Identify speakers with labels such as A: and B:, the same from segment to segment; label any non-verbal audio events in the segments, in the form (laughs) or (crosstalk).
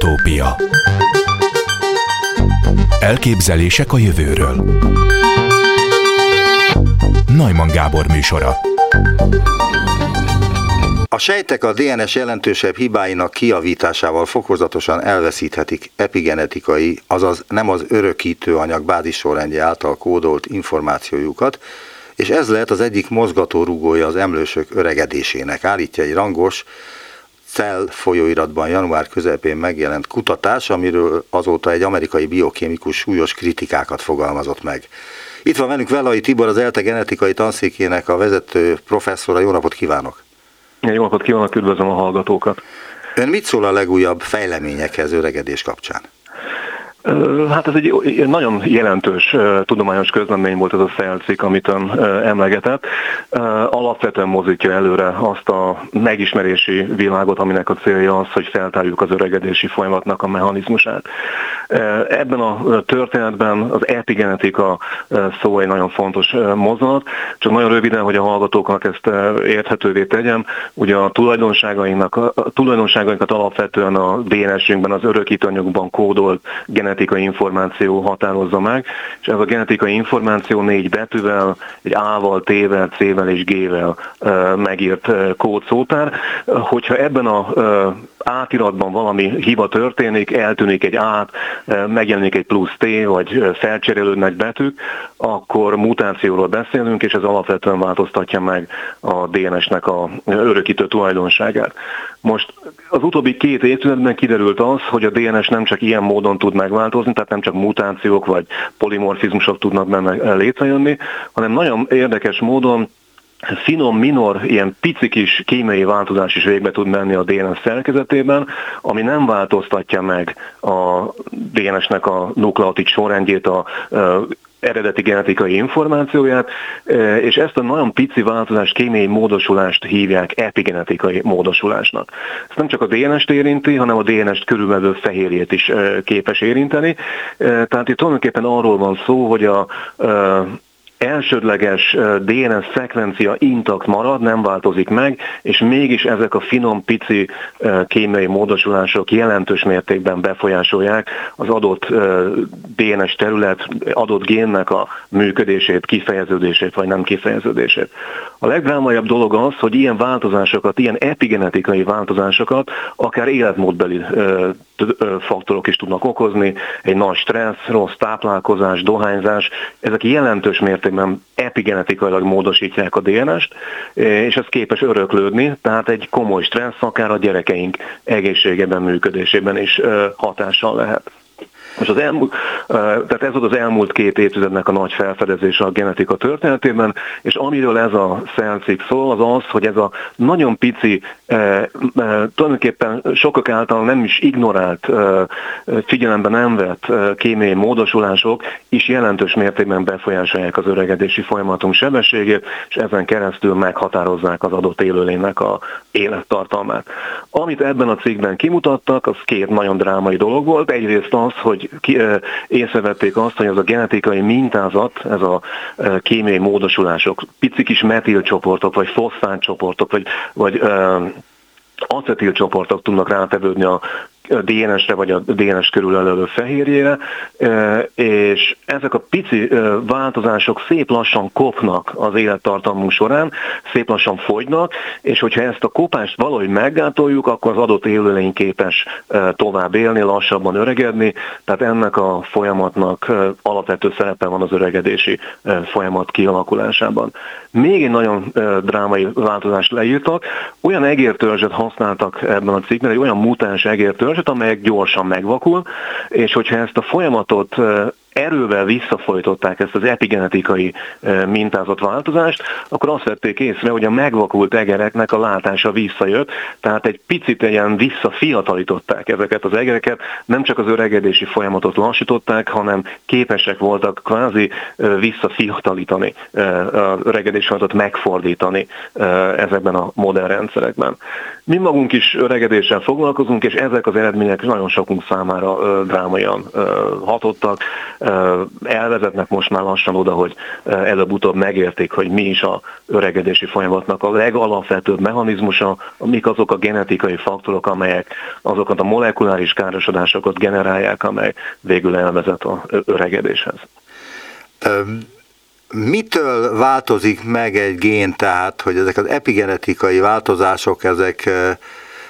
A: Utópia. Elképzelések a jövőről. Najman Gábor műsora.
B: A sejtek a DNS jelentősebb hibáinak kiavításával fokozatosan elveszíthetik epigenetikai, azaz nem az örökítő anyag bázissorrendje által kódolt információjukat, és ez lehet az egyik mozgatórugója az emlősök öregedésének, állítja egy rangos, Cell folyóiratban január közepén megjelent kutatás, amiről azóta egy amerikai biokémikus súlyos kritikákat fogalmazott meg. Itt van velünk Velai Tibor, az ELTE genetikai tanszékének a vezető professzora. Jó napot kívánok!
C: Jó napot kívánok, üdvözlöm a hallgatókat!
B: Ön mit szól a legújabb fejleményekhez öregedés kapcsán?
C: Hát ez egy nagyon jelentős tudományos közlemény volt ez a szelcik, amit ön emlegetett. Alapvetően mozítja előre azt a megismerési világot, aminek a célja az, hogy feltárjuk az öregedési folyamatnak a mechanizmusát. Ebben a történetben az epigenetika szó egy nagyon fontos mozzanat, csak nagyon röviden, hogy a hallgatóknak ezt érthetővé tegyem, ugye a tulajdonságainknak, a tulajdonságainkat alapvetően a DNS-ünkben, az örökítőanyagban kódolt genetikai genetikai információ határozza meg, és ez a genetikai információ négy betűvel, egy A-val, T-vel, C-vel és G-vel megírt kódszótár. Hogyha ebben a átiratban valami hiba történik, eltűnik egy át, megjelenik egy plusz T, vagy felcserélődnek betűk, akkor mutációról beszélünk, és ez alapvetően változtatja meg a DNS-nek a örökítő tulajdonságát. Most az utóbbi két évtizedben kiderült az, hogy a DNS nem csak ilyen módon tud megváltozni, tehát nem csak mutációk vagy polimorfizmusok tudnak benne létrejönni, hanem nagyon érdekes módon finom, minor, ilyen pici kis kémiai változás is végbe tud menni a DNS szerkezetében, ami nem változtatja meg a DNS-nek a nukleotid sorrendjét, a eredeti genetikai információját, és ezt a nagyon pici változást, kémiai módosulást hívják epigenetikai módosulásnak. Ez nem csak a DNS-t érinti, hanem a DNS-t körülbelül fehérjét is képes érinteni. Tehát itt tulajdonképpen arról van szó, hogy a elsődleges DNS szekvencia intakt marad, nem változik meg, és mégis ezek a finom, pici kémiai módosulások jelentős mértékben befolyásolják az adott DNS terület, adott génnek a működését, kifejeződését vagy nem kifejeződését. A legdrámaiabb dolog az, hogy ilyen változásokat, ilyen epigenetikai változásokat akár életmódbeli faktorok is tudnak okozni, egy nagy stressz, rossz táplálkozás, dohányzás, ezek jelentős mértékben epigenetikailag módosítják a DNS-t, és ez képes öröklődni, tehát egy komoly stressz akár a gyerekeink egészségében, működésében is hatással lehet. Most az elmúlt, tehát ez volt az elmúlt két évtizednek a nagy felfedezése a genetika történetében, és amiről ez a szelcik szól, az az, hogy ez a nagyon pici, tulajdonképpen sokak által nem is ignorált, figyelembe nem vett kémiai módosulások is jelentős mértékben befolyásolják az öregedési folyamatunk sebességét, és ezen keresztül meghatározzák az adott élőlénynek a élettartalmát. Amit ebben a cikkben kimutattak, az két nagyon drámai dolog volt. Egyrészt az, hogy ki, észrevették azt, hogy az a genetikai mintázat, ez a kémiai módosulások, pici kis metilcsoportok, vagy foszfáncsoportok, vagy, vagy acetil csoportok tudnak rátevődni a DNS-re vagy a DNS körül előlő fehérjére, és ezek a pici változások szép lassan kopnak az élettartalmunk során, szép lassan fogynak, és hogyha ezt a kopást valahogy meggátoljuk, akkor az adott élőlény képes tovább élni, lassabban öregedni, tehát ennek a folyamatnak alapvető szerepe van az öregedési folyamat kialakulásában. Még egy nagyon drámai változást leírtak, olyan egértörzset használtak ebben a cikkben, egy olyan mutáns egértörzs, amelyek gyorsan megvakul, és hogyha ezt a folyamatot erővel visszafolytották ezt az epigenetikai mintázott változást, akkor azt vették észre, hogy a megvakult egereknek a látása visszajött, tehát egy picit ilyen visszafiatalították ezeket az egereket, nem csak az öregedési folyamatot lassították, hanem képesek voltak kvázi visszafiatalítani, az öregedési folyamatot megfordítani ezekben a modern rendszerekben. Mi magunk is öregedéssel foglalkozunk, és ezek az eredmények nagyon sokunk számára drámaian hatottak elvezetnek most már lassan oda, hogy előbb-utóbb megértik, hogy mi is a öregedési folyamatnak a legalapvetőbb mechanizmusa, mik azok a genetikai faktorok, amelyek azokat a molekuláris károsodásokat generálják, amely végül elvezet a öregedéshez.
B: Mitől változik meg egy gén, tehát, hogy ezek az epigenetikai változások, ezek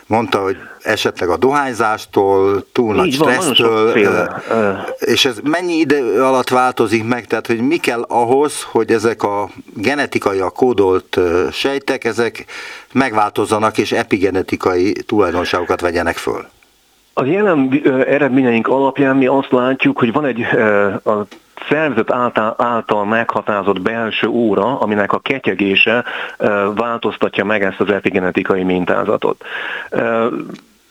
B: mondta, hogy esetleg a dohányzástól, túl nagy stressztől, és ez mennyi idő alatt változik meg, tehát hogy mi kell ahhoz, hogy ezek a genetikai, a kódolt sejtek, ezek megváltozzanak és epigenetikai tulajdonságokat vegyenek föl?
C: A jelen eredményeink alapján mi azt látjuk, hogy van egy a szervezet által, által meghatározott belső óra, aminek a ketyegése változtatja meg ezt az epigenetikai mintázatot.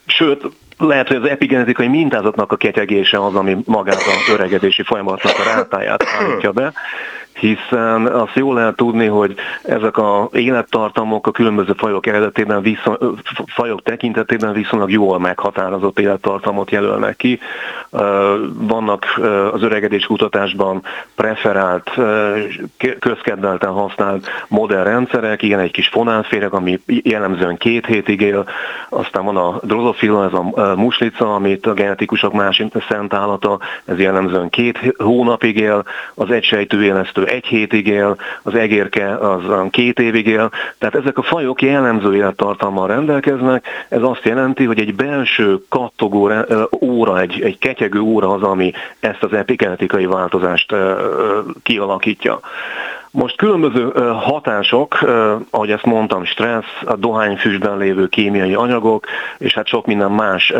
C: Sőt, lehet, hogy az epigenetikai mintázatnak a ketyegése az, ami magát a öregedési folyamatnak a rátáját állítja be, hiszen azt jól lehet tudni, hogy ezek a élettartamok a különböző fajok eredetében, viszony, fajok tekintetében viszonylag jól meghatározott élettartamot jelölnek ki. Vannak az öregedés kutatásban preferált, közkedvelten használt modern rendszerek, igen, egy kis fonálféreg, ami jellemzően két hétig él, aztán van a drozofila, ez a muslica, amit a genetikusok más szent állata, ez jellemzően két hónapig él, az egysejtő élesztő egy hétig él, az egérke az két évig él, tehát ezek a fajok jellemző élettartalmal rendelkeznek, ez azt jelenti, hogy egy belső kattogó óra, egy, egy ketyegő óra az, ami ezt az epigenetikai változást kialakítja. Most különböző hatások, ahogy ezt mondtam, stressz, a dohányfüstben lévő kémiai anyagok, és hát sok minden más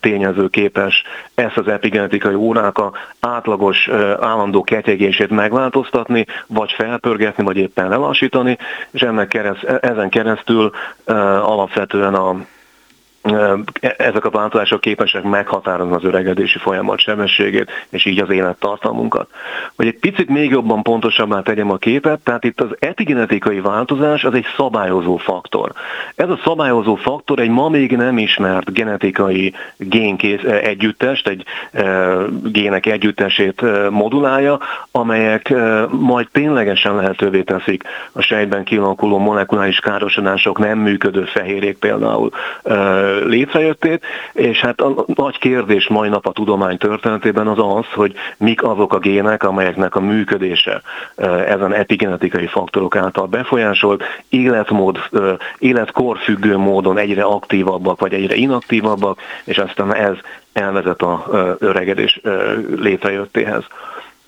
C: tényező képes ezt az epigenetikai óráka átlagos állandó ketyegését megváltoztatni, vagy felpörgetni, vagy éppen lelassítani, és ennek kereszt, ezen keresztül alapvetően a ezek a változások képesek meghatározni az öregedési folyamat sebességét, és így az élettartalmunkat. Hogy egy picit még jobban pontosabbá tegyem a képet, tehát itt az epigenetikai változás az egy szabályozó faktor. Ez a szabályozó faktor egy ma még nem ismert genetikai génkész együttest, egy gének együttesét modulálja, amelyek majd ténylegesen lehetővé teszik a sejtben kialakuló molekuláris károsodások nem működő fehérjék például létrejöttét, és hát a nagy kérdés mai nap a tudomány történetében az az, hogy mik azok a gének, amelyeknek a működése ezen epigenetikai faktorok által befolyásolt, életmód, életkor függő módon egyre aktívabbak vagy egyre inaktívabbak, és aztán ez elvezet a öregedés létrejöttéhez.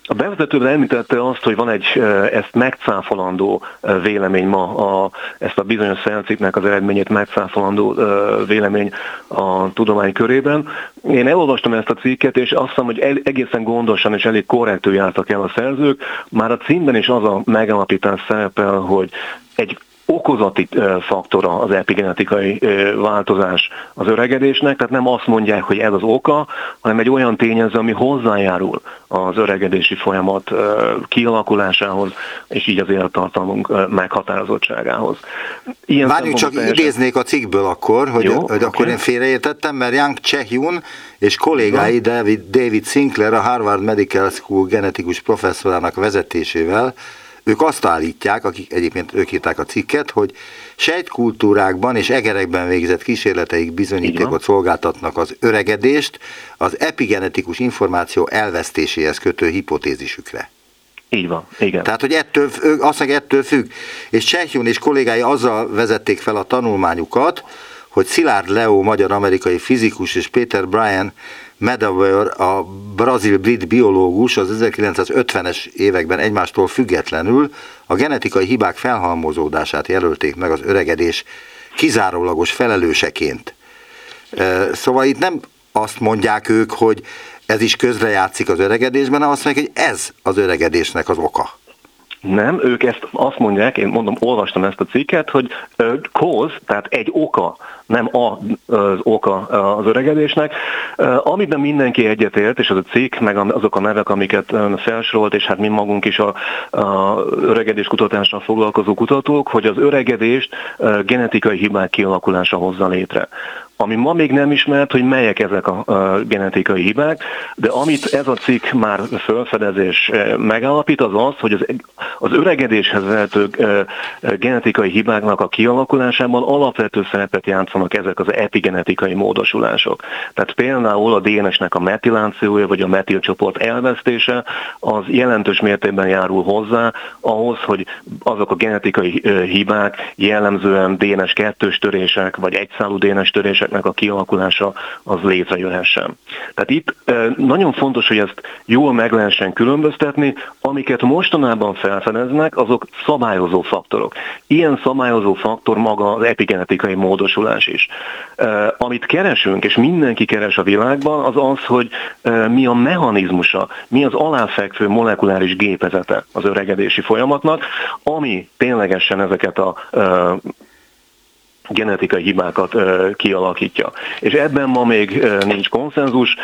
C: A bevezetőben említette azt, hogy van egy ezt megcáfolandó vélemény ma, a, ezt a bizonyos szelciknek az eredményét megcáfolandó vélemény a tudomány körében. Én elolvastam ezt a cikket, és azt hiszem, hogy egészen gondosan és elég korrektül jártak el a szerzők. Már a címben is az a megállapítás szerepel, hogy egy okozati faktora az epigenetikai változás az öregedésnek, tehát nem azt mondják, hogy ez az oka, hanem egy olyan tényező, ami hozzájárul az öregedési folyamat kialakulásához, és így az élettartalmunk meghatározottságához.
B: Ilyen Várjunk csak teljesen... idéznék a cikkből akkor, hogy, Jó, hogy okay. akkor én félreértettem, mert Young Chehyun és kollégái David, David Sinclair, a Harvard Medical School genetikus professzorának vezetésével ők azt állítják, akik egyébként ők írták a cikket, hogy sejtkultúrákban és egerekben végzett kísérleteik bizonyítékot szolgáltatnak az öregedést az epigenetikus információ elvesztéséhez kötő hipotézisükre.
C: Így van, igen.
B: Tehát, hogy ettől, azt meg ettől függ. És Csehyun és kollégái azzal vezették fel a tanulmányukat, hogy Szilárd Leo, magyar-amerikai fizikus és Peter Bryan Medawar, a brazil-brit biológus az 1950-es években egymástól függetlenül a genetikai hibák felhalmozódását jelölték meg az öregedés kizárólagos felelőseként. Szóval itt nem azt mondják ők, hogy ez is közrejátszik az öregedésben, hanem azt mondják, hogy ez az öregedésnek az oka.
C: Nem, ők ezt azt mondják, én mondom, olvastam ezt a cikket, hogy cause, tehát egy oka, nem a, az oka az öregedésnek. Amiben mindenki egyetért, és az a cikk, meg azok a nevek, amiket felsorolt, és hát mi magunk is a, a öregedés kutatással foglalkozó kutatók, hogy az öregedést genetikai hibák kialakulása hozza létre. Ami ma még nem ismert, hogy melyek ezek a, genetikai hibák, de amit ez a cikk már felfedezés megállapít, az az, hogy az, az öregedéshez vezető genetikai hibáknak a kialakulásában alapvető szerepet játszanak ezek az epigenetikai módosulások. Tehát például a DNS-nek a metilációja vagy a metilcsoport elvesztése az jelentős mértékben járul hozzá ahhoz, hogy azok a genetikai hibák jellemzően DNS kettős törések vagy egyszálú DNS töréseknek a kialakulása az létrejöhessen. Tehát itt nagyon fontos, hogy ezt jól meg lehessen különböztetni, amiket mostanában felfedeznek, azok szabályozó faktorok. Ilyen szabályozó faktor maga az epigenetikai módosulás is. Amit keresünk, és mindenki keres a világban, az az, hogy mi a mechanizmusa, mi az aláfekvő molekuláris gépezete az öregedési folyamatnak, ami ténylegesen ezeket a genetikai hibákat kialakítja. És ebben ma még nincs konszenzus.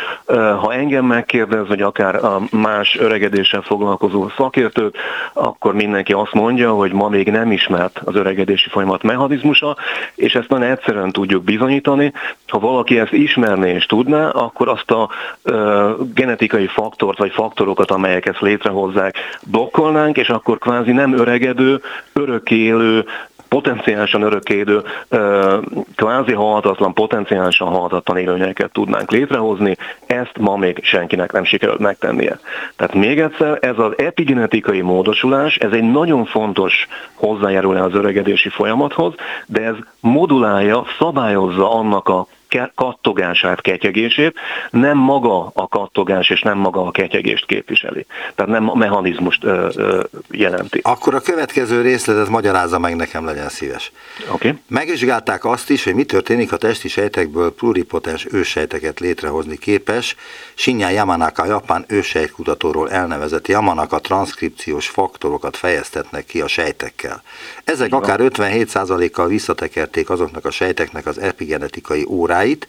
C: Ha engem megkérdez, vagy akár a más öregedéssel foglalkozó szakértők, akkor mindenki azt mondja, hogy ma még nem ismert az öregedési folyamat mechanizmusa, és ezt nagyon egyszerűen tudjuk bizonyítani. Ha valaki ezt ismerné és tudná, akkor azt a genetikai faktort, vagy faktorokat, amelyek ezt létrehozzák, blokkolnánk, és akkor kvázi nem öregedő, örökélő, potenciálisan örökkédő, kvázi halhatatlan, potenciálisan halhatatlan élőnyeket tudnánk létrehozni, ezt ma még senkinek nem sikerült megtennie. Tehát még egyszer, ez az epigenetikai módosulás, ez egy nagyon fontos hozzájárulás az öregedési folyamathoz, de ez modulálja, szabályozza annak a kattogását, ketyegését, nem maga a kattogás és nem maga a ketyegést képviseli. Tehát nem a mechanizmust ö, ö, jelenti.
B: Akkor a következő részletet magyarázza meg nekem, legyen szíves.
C: Okay.
B: Megvizsgálták azt is, hogy mi történik, ha testi sejtekből pluripotens őssejteket létrehozni képes. Shinya Yamanaka, japán őssejtkutatóról elnevezett Yamanaka transzkripciós faktorokat fejeztetnek ki a sejtekkel. Ezek Igen. akár 57%-kal visszatekerték azoknak a sejteknek az epigenetikai óráit, hibáit,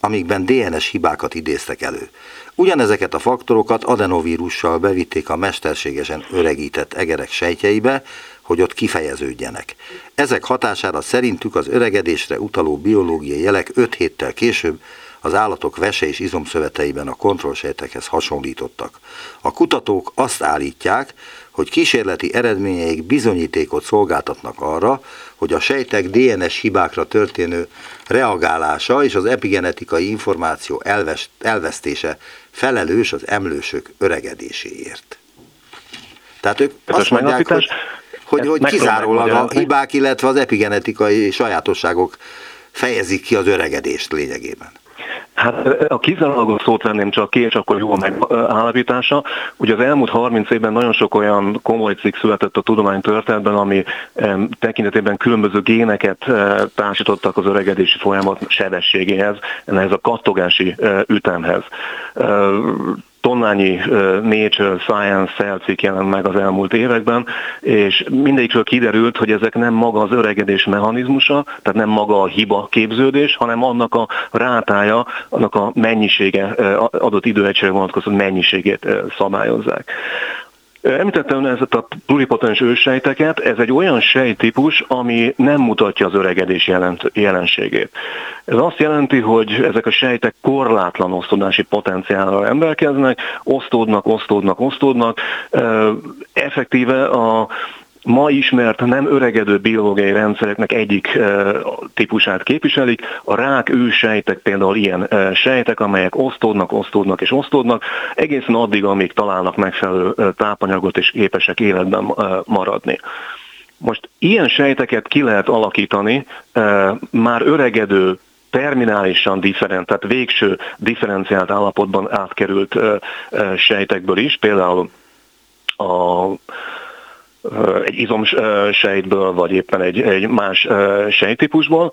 B: amikben DNS hibákat idéztek elő. Ugyanezeket a faktorokat adenovírussal bevitték a mesterségesen öregített egerek sejtjeibe, hogy ott kifejeződjenek. Ezek hatására szerintük az öregedésre utaló biológiai jelek 5 héttel később az állatok vese és izomszöveteiben a kontrollsejtekhez hasonlítottak. A kutatók azt állítják, hogy kísérleti eredményeik bizonyítékot szolgáltatnak arra, hogy a sejtek DNS hibákra történő reagálása és az epigenetikai információ elvesztése felelős az emlősök öregedéséért. Tehát ők Ez azt mondják, hogy, hogy, hogy kizárólag a hibák, illetve az epigenetikai sajátosságok fejezik ki az öregedést lényegében.
C: Hát a kizárólagos szót venném csak ki, és akkor jó a megállapítása. Ugye az elmúlt 30 évben nagyon sok olyan komoly cikk született a tudomány történetben, ami tekintetében különböző géneket társítottak az öregedési folyamat sebességéhez, ehhez a kattogási ütemhez tonnányi Nature Science szelcik jelent meg az elmúlt években, és mindegyikről kiderült, hogy ezek nem maga az öregedés mechanizmusa, tehát nem maga a hiba képződés, hanem annak a rátája, annak a mennyisége, adott időegységre vonatkozó mennyiségét szabályozzák. Említettem ezt a pluripotens őssejteket, ez egy olyan sejtípus, ami nem mutatja az öregedés jelent, jelenségét. Ez azt jelenti, hogy ezek a sejtek korlátlan osztódási potenciállal rendelkeznek, osztódnak, osztódnak, osztódnak. Effektíve a ma ismert nem öregedő biológiai rendszereknek egyik típusát képviselik. A rák ősejtek például ilyen sejtek, amelyek osztódnak, osztódnak és osztódnak, egészen addig, amíg találnak megfelelő tápanyagot és képesek életben maradni. Most ilyen sejteket ki lehet alakítani már öregedő terminálisan different, tehát végső differenciált állapotban átkerült sejtekből is, például a egy izomsejtből, vagy éppen egy, egy más sejtípusból.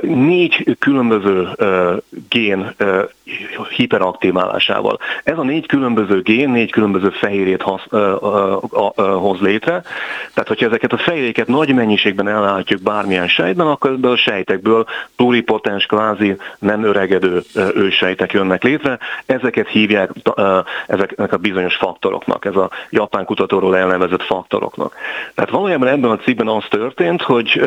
C: Négy különböző gén hiperaktiválásával. Ez a négy különböző gén, négy különböző fehérjét ö, hoz létre, tehát hogyha ezeket a fehérjéket nagy mennyiségben ellátjuk bármilyen sejtben, akkor ebből a sejtekből pluripotens, kvázi nem öregedő ősejtek jönnek létre, ezeket hívják ezeknek a bizonyos faktoroknak, ez a japán kutatóról elnevezett faktoroknak. Tehát valójában ebben a cikkben az történt, hogy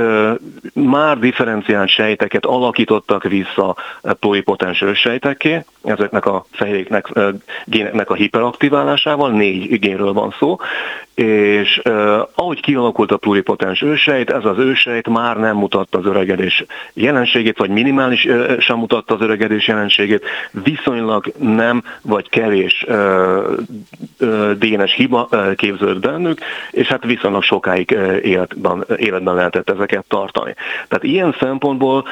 C: már differenciált sejteket alakítottak vissza pluripotens ősejtekké, ezeknek a fehérjéknek géneknek a hiperaktiválásával, négy génről van szó, és uh, ahogy kialakult a pluripotens ősejt, ez az ősejt már nem mutatta az öregedés jelenségét, vagy minimális uh, sem mutatta az öregedés jelenségét, viszonylag nem vagy kevés uh, uh, DNS hiba uh, képződött bennük, és hát viszonylag sokáig életben, életben lehetett ezeket tartani. Tehát ilyen szempontból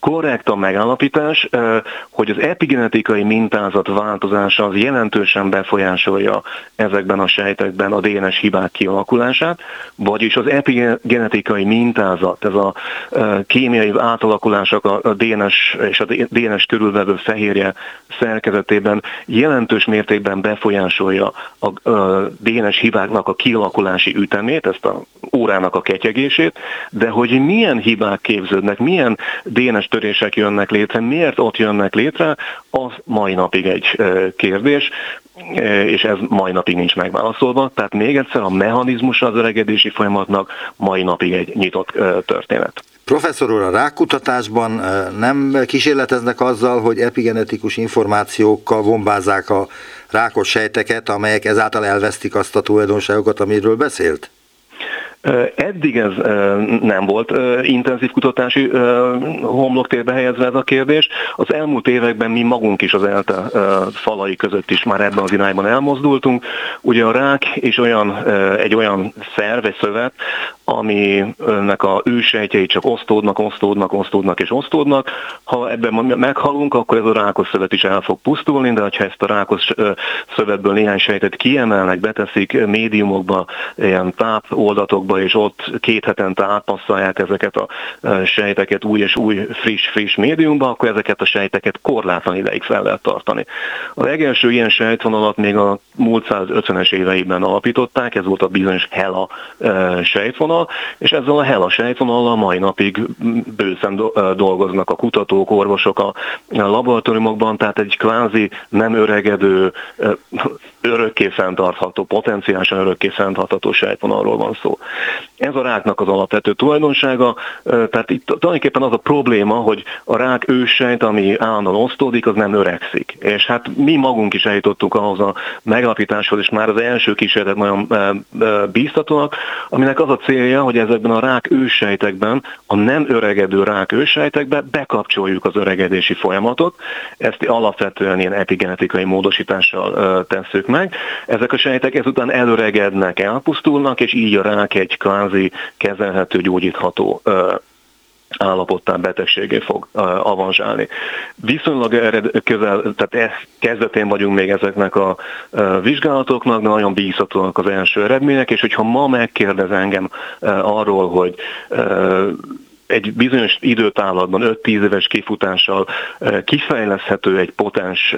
C: korrekt a megállapítás, hogy az epigenetikai mintázat változása az jelentősen befolyásolja ezekben a sejtekben a DNS hibák kialakulását, vagyis az epigenetikai mintázat, ez a kémiai átalakulások a DNS és a DNS körülvevő fehérje szerkezetében jelentős mértékben befolyásolja a DNS hibáknak a kialakulási ütemét, ezt a órának a ketyegését, de hogy milyen hibák képződnek, milyen DNS törések jönnek létre, miért ott jönnek létre, az mai napig egy kérdés, és ez mai napig nincs megválaszolva. Tehát még egyszer a mechanizmus az öregedési folyamatnak mai napig egy nyitott történet.
B: Professzor úr, a rákutatásban nem kísérleteznek azzal, hogy epigenetikus információkkal bombázzák a rákos sejteket, amelyek ezáltal elvesztik azt a tulajdonságokat, amiről beszélt?
C: Eddig ez nem volt intenzív kutatási homloktérbe helyezve ez a kérdés. Az elmúlt években mi magunk is az ELTE falai között is már ebben az irányban elmozdultunk. Ugye a rák és olyan, egy olyan szerv, egy szövet, aminek a ősejtjei csak osztódnak, osztódnak, osztódnak és osztódnak. Ha ebben meghalunk, akkor ez a rákos szövet is el fog pusztulni, de ha ezt a rákos szövetből néhány sejtet kiemelnek, beteszik médiumokba, ilyen tápoldatokba, és ott két hetente átpasszolják ezeket a sejteket új és új friss-friss médiumba, akkor ezeket a sejteket korlátlan ideig fel lehet tartani. A legelső ilyen sejtvonalat még a múlt 150-es éveiben alapították, ez volt a bizonyos HELA sejtvonal, sejtvonal, és ezzel a HELA sejtvonallal mai napig bőszen dolgoznak a kutatók, orvosok a laboratóriumokban, tehát egy kvázi nem öregedő, örökké fenntartható, potenciálisan örökké fenntartható sejtvonalról van szó. Ez a ráknak az alapvető tulajdonsága, tehát itt tulajdonképpen az a probléma, hogy a rák őssejt, ami állandóan osztódik, az nem öregszik. És hát mi magunk is eljutottuk ahhoz a megalapításhoz, és már az első kísérletek nagyon bíztatóak, aminek az a célja, hogy ezekben a rák ősejtekben, a nem öregedő rák ősejtekben bekapcsoljuk az öregedési folyamatot. Ezt alapvetően ilyen epigenetikai módosítással tesszük meg. Ezek a sejtek ezután előregednek, elpusztulnak, és így a rák egy kvázi kezelhető, gyógyítható állapottá betegségé fog avanzsálni. Viszonylag erre közel, tehát e kezdetén vagyunk még ezeknek a vizsgálatoknak, de nagyon bízhatóak az első eredmények, és hogyha ma megkérdez engem arról, hogy egy bizonyos időtávlatban 5-10 éves kifutással kifejleszthető egy potens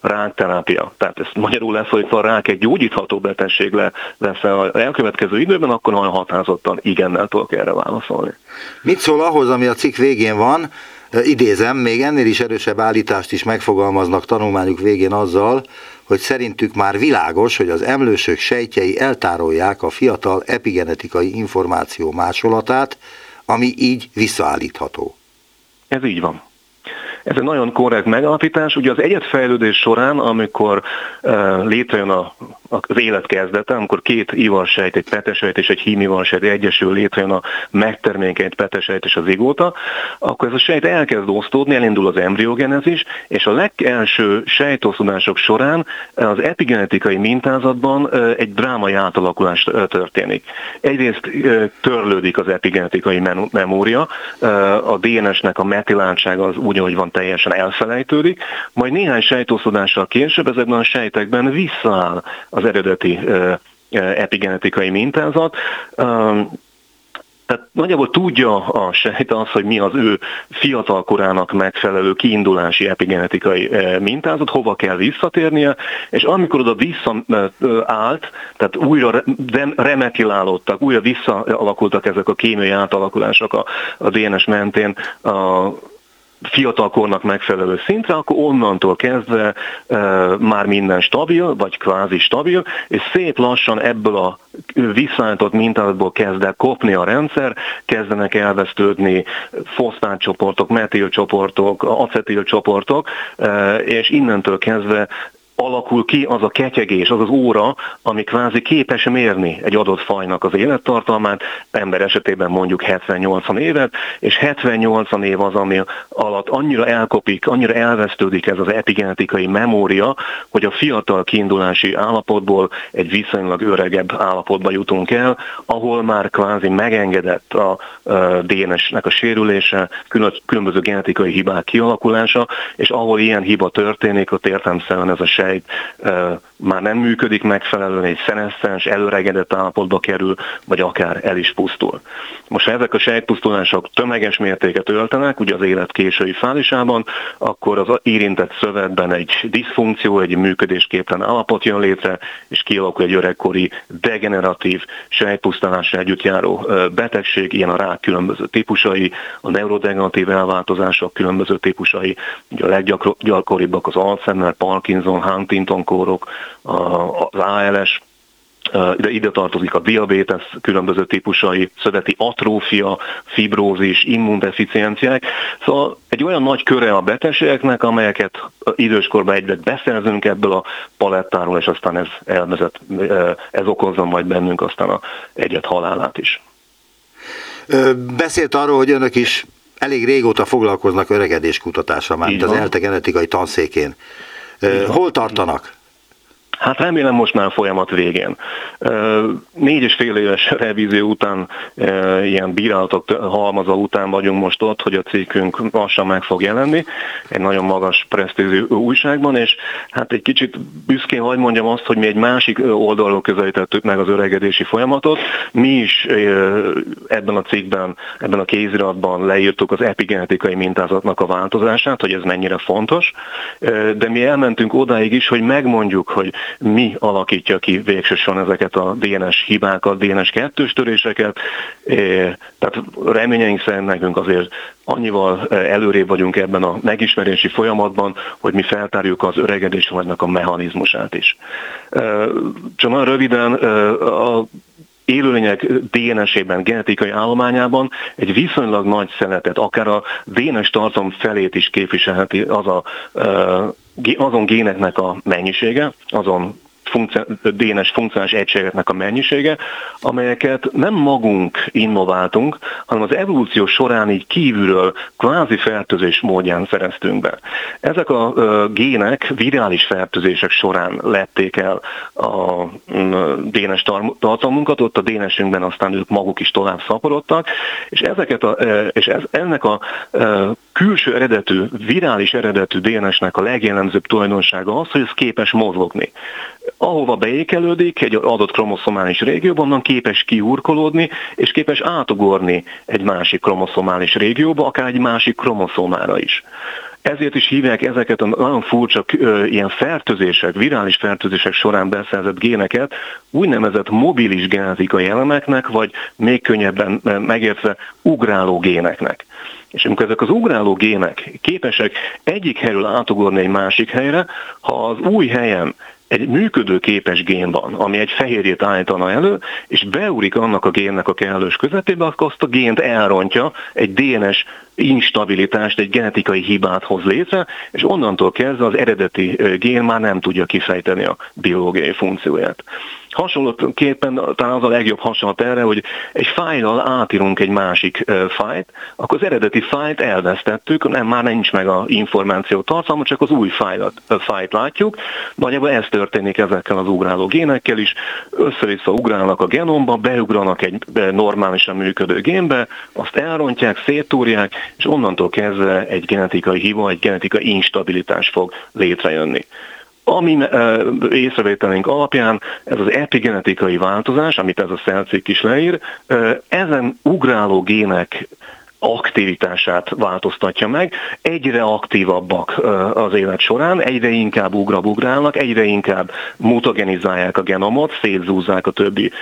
C: rákterápia. Tehát ezt magyarul lefordítva a rák egy gyógyítható betegség lesz az elkövetkező időben, akkor nagyon határozottan igennel tudok erre válaszolni.
B: Mit szól ahhoz, ami a cikk végén van? Idézem, még ennél is erősebb állítást is megfogalmaznak tanulmányuk végén azzal, hogy szerintük már világos, hogy az emlősök sejtjei eltárolják a fiatal epigenetikai információ másolatát, ami így visszaállítható.
C: Ez így van. Ez egy nagyon korrekt megalapítás. Ugye az egyetfejlődés során, amikor uh, létrejön a az élet kezdete, amikor két ivarsejt, egy petesejt és egy hímivarsejt egyesül létrejön a megtermékenyült petesejt és az igóta, akkor ez a sejt elkezd osztódni, elindul az embriogenezis, és a legelső sejtosztodások során az epigenetikai mintázatban egy drámai átalakulás történik. Egyrészt törlődik az epigenetikai memória, a DNS-nek a metiláltsága az úgy, ahogy van, teljesen elfelejtődik, majd néhány sejtosztodással később ezekben a sejtekben visszaáll az eredeti epigenetikai mintázat. Tehát nagyjából tudja a sejt az, hogy mi az ő fiatal korának megfelelő kiindulási epigenetikai mintázat, hova kell visszatérnie, és amikor oda visszaállt, tehát újra remetilálódtak, újra visszaalakultak ezek a kémiai átalakulások a, a DNS mentén, fiatalkornak megfelelő szintre, akkor onnantól kezdve e, már minden stabil, vagy kvázi stabil, és szép lassan ebből a visszaállított mintázatból kezd el kopni a rendszer, kezdenek elvesztődni foszfátcsoportok, metilcsoportok, acetilcsoportok, e, és innentől kezdve alakul ki az a ketyegés, az az óra, ami kvázi képes mérni egy adott fajnak az élettartalmát, ember esetében mondjuk 70-80 évet, és 70-80 év az, ami alatt annyira elkopik, annyira elvesztődik ez az epigenetikai memória, hogy a fiatal kiindulási állapotból egy viszonylag öregebb állapotba jutunk el, ahol már kvázi megengedett a DNS-nek a sérülése, különböző genetikai hibák kialakulása, és ahol ilyen hiba történik, ott értelmszerűen ez a sejt már nem működik megfelelően, egy szenesztens, előregedett állapotba kerül, vagy akár el is pusztul. Most ha ezek a sejtpusztulások tömeges mértéket öltenek, ugye az élet késői fázisában, akkor az érintett szövetben egy diszfunkció, egy működésképtelen állapot jön létre, és kialakul egy öregkori degeneratív sejtpusztulásra együtt járó betegség, ilyen a rák különböző típusai, a neurodegeneratív elváltozások különböző típusai, ugye a leggyakoribbak az Alzheimer, Parkinson, Huntington kórok, az ALS, ide, ide tartozik a diabétesz különböző típusai, szöveti atrófia, fibrózis, immundeficienciák. Szóval egy olyan nagy köre a betegségeknek, amelyeket időskorban egyre beszerzünk ebből a palettáról, és aztán ez elvezet, ez okozza majd bennünk aztán a egyet halálát is.
B: Beszélt arról, hogy önök is elég régóta foglalkoznak öregedés kutatással, már az ELTE genetikai tanszékén. Hol tartanak?
C: Hát remélem most már folyamat végén. Négy és fél éves (laughs) revízió után, ilyen bírálatok halmaza után vagyunk most ott, hogy a cikkünk lassan meg fog jelenni, egy nagyon magas presztízű újságban, és hát egy kicsit büszkén hogy mondjam azt, hogy mi egy másik oldalról közelítettük meg az öregedési folyamatot. Mi is ebben a cikkben, ebben a kéziratban leírtuk az epigenetikai mintázatnak a változását, hogy ez mennyire fontos, de mi elmentünk odáig is, hogy megmondjuk, hogy mi alakítja ki végsősorban ezeket a DNS hibákat, DNS kettős töréseket. Tehát reményeink szerint nekünk azért annyival előrébb vagyunk ebben a megismerési folyamatban, hogy mi feltárjuk az öregedés vagynak a mechanizmusát is. Csak nagyon röviden a élőlények DNS-ében, genetikai állományában egy viszonylag nagy szeletet, akár a DNS tartalom felét is képviselheti az a azon géneknek a mennyisége, azon DNS funkcionális egységeknek a mennyisége, amelyeket nem magunk innováltunk, hanem az evolúció során így kívülről kvázi fertőzés módján szereztünk be. Ezek a gének virális fertőzések során lették el a DNS tartalmunkat, ott a DNS-ünkben aztán ők maguk is tovább szaporodtak, és, ezeket a, és ez, ennek a külső eredetű, virális eredetű DNS-nek a legjellemzőbb tulajdonsága az, hogy ez képes mozogni ahova beékelődik egy adott kromoszomális régióban, onnan képes kiurkolódni, és képes átugorni egy másik kromoszomális régióba, akár egy másik kromoszomára is. Ezért is hívják ezeket a nagyon furcsa ilyen fertőzések, virális fertőzések során beszerzett géneket úgynevezett mobilis genetikai elemeknek, vagy még könnyebben megértve ugráló géneknek. És amikor ezek az ugráló gének képesek egyik helyről átugorni egy másik helyre, ha az új helyen egy működőképes gén van, ami egy fehérjét állítana elő, és beúrik annak a génnek a kellős közepébe, akkor azt a gént elrontja, egy DNS instabilitást, egy genetikai hibát hoz létre, és onnantól kezdve az eredeti gén már nem tudja kifejteni a biológiai funkcióját. Hasonlóképpen talán az a legjobb hasonlat erre, hogy egy fájlal átírunk egy másik fájt, akkor az eredeti fájt elvesztettük, nem, már nincs meg a információ tartalma, csak az új fájlat, fájt látjuk. Nagyjából ez történik ezekkel az ugráló génekkel is. Össze-vissza ugrálnak a genomba, beugranak egy normálisan működő génbe, azt elrontják, széttúrják, és onnantól kezdve egy genetikai hiba, egy genetikai instabilitás fog létrejönni ami észrevételünk alapján ez az epigenetikai változás, amit ez a szelcikk is leír, ezen ugráló gének aktivitását változtatja meg. Egyre aktívabbak az élet során, egyre inkább ugrabugrálnak, egyre inkább mutagenizálják a genomot, szétzúzzák a többi